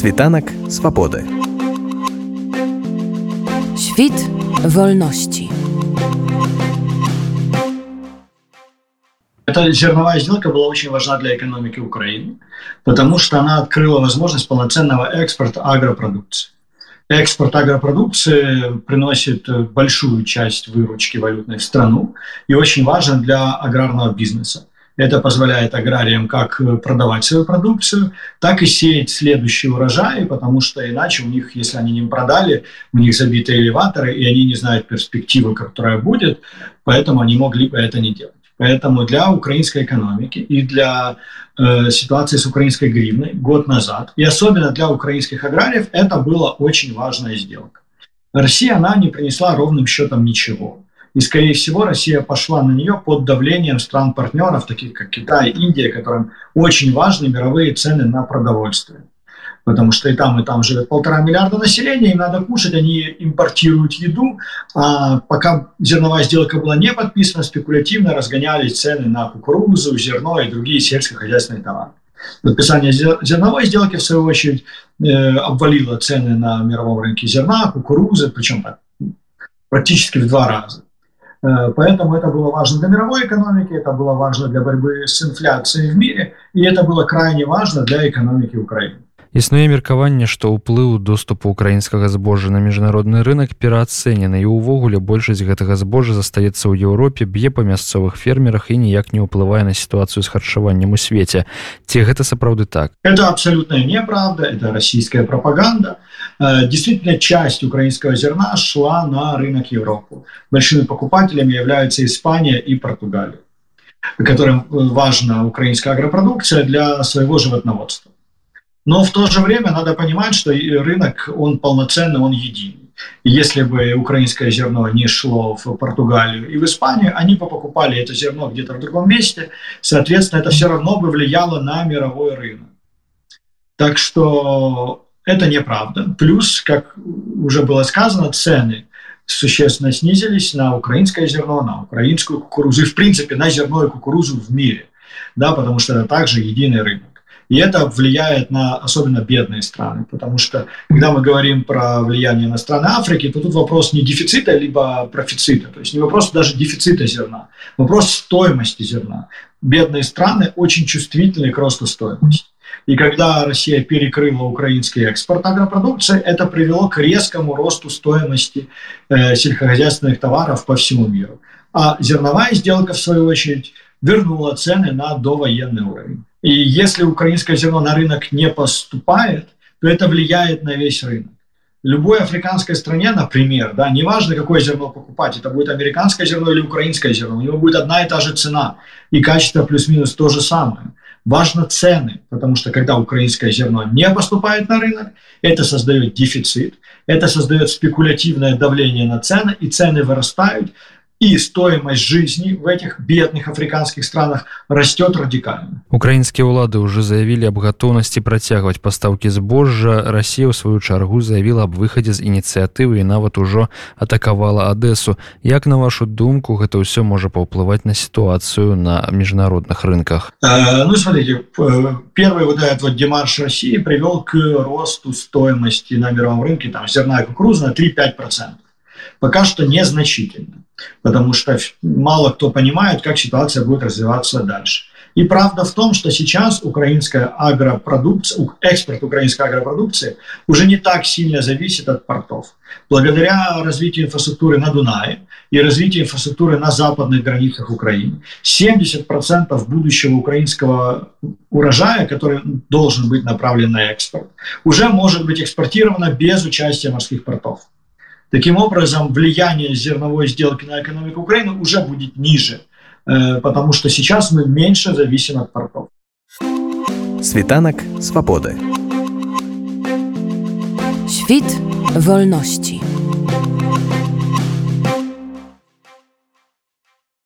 Світанак свабоды. Świt wolności. Эта зерновая сделка была очень важна для экономики Украины, потому что она открыла возможность полноценного экспорта агропродукции. Экспорт агропродукции приносит большую часть выручки валютной в страну и очень важен для аграрного бизнеса. Это позволяет аграриям как продавать свою продукцию, так и сеять следующие урожаи, потому что иначе у них, если они не продали, у них забиты элеваторы, и они не знают перспективы, которая будет, поэтому они могли бы это не делать. Поэтому для украинской экономики и для э, ситуации с украинской гривной год назад, и особенно для украинских аграриев, это была очень важная сделка. Россия, она не принесла ровным счетом ничего. И, скорее всего, Россия пошла на нее под давлением стран-партнеров, таких как Китай, Индия, которым очень важны мировые цены на продовольствие. Потому что и там, и там живет полтора миллиарда населения, им надо кушать, они импортируют еду. А пока зерновая сделка была не подписана, спекулятивно разгонялись цены на кукурузу, зерно и другие сельскохозяйственные товары. Подписание зерновой сделки, в свою очередь, э, обвалило цены на мировом рынке зерна, кукурузы, причем так, практически в два раза. Э, поэтому это было важно для мировой экономики, это было важно для борьбы с инфляцией в мире, и это было крайне важно для экономики Украины. Існуе меркаванне, што ўплыў доступу украінскага збожжа на міжнародны рынок пераацэнены і ўвогуле большасць гэтага збожжа застаецца ў Еўропе, б'е па мясцовых фермерах і ніяк не ўплывае на сітуацыю з харчаваннем у свеце. Ці гэта сапраўды так? Это абсолютная неправда, это российская пропаганда. Э, действительно, часть украинского зерна шла на рынок Европы. Большими покупателями являются Испания и Португалия, которым важна украинская агропродукция для своего животноводства. Но в то же время надо понимать, что рынок, он полноценный, он единый. Если бы украинское зерно не шло в Португалию и в Испанию, они бы покупали это зерно где-то в другом месте, соответственно, это все равно бы влияло на мировой рынок. Так что это неправда. Плюс, как уже было сказано, цены существенно снизились на украинское зерно, на украинскую кукурузу и, в принципе, на зерно и кукурузу в мире, да, потому что это также единый рынок. И это влияет на особенно бедные страны, потому что когда мы говорим про влияние на страны Африки, то тут вопрос не дефицита, либо профицита, то есть не вопрос даже дефицита зерна, вопрос стоимости зерна. Бедные страны очень чувствительны к росту стоимости. И когда Россия перекрыла украинский экспорт агропродукции, это привело к резкому росту стоимости э, сельскохозяйственных товаров по всему миру. А зерновая сделка, в свою очередь, вернула цены на довоенный уровень. И если украинское зерно на рынок не поступает, то это влияет на весь рынок. Любой африканской стране, например, да, неважно, какое зерно покупать, это будет американское зерно или украинское зерно, у него будет одна и та же цена, и качество плюс-минус то же самое. Важно цены, потому что когда украинское зерно не поступает на рынок, это создает дефицит, это создает спекулятивное давление на цены, и цены вырастают, и стоимость жизни в этих бедных африканских странах растет радикально. Украинские улады уже заявили об готовности протягивать поставки збожжа. Россия, в свою чаргу, заявила об выходе из инициативы и нават уже атаковала Одессу. Як, на вашу думку, это все может повпливать на ситуацию на международных рынках? Э, ну, смотрите, первый вот этот вот демарш России привел к росту стоимости на мировом рынке там, зерна и кукурузы на 3-5%. Пока что незначительно потому что мало кто понимает, как ситуация будет развиваться дальше. И правда в том, что сейчас украинская агропродукция, экспорт украинской агропродукции уже не так сильно зависит от портов. Благодаря развитию инфраструктуры на Дунае и развитию инфраструктуры на западных границах Украины, 70% будущего украинского урожая, который должен быть направлен на экспорт, уже может быть экспортировано без участия морских портов. Таким образом, влияние зерновой сделки на экономику Украины уже будет ниже, э, потому что сейчас мы меньше зависим от портов. Світанок свободы. Świt wolności.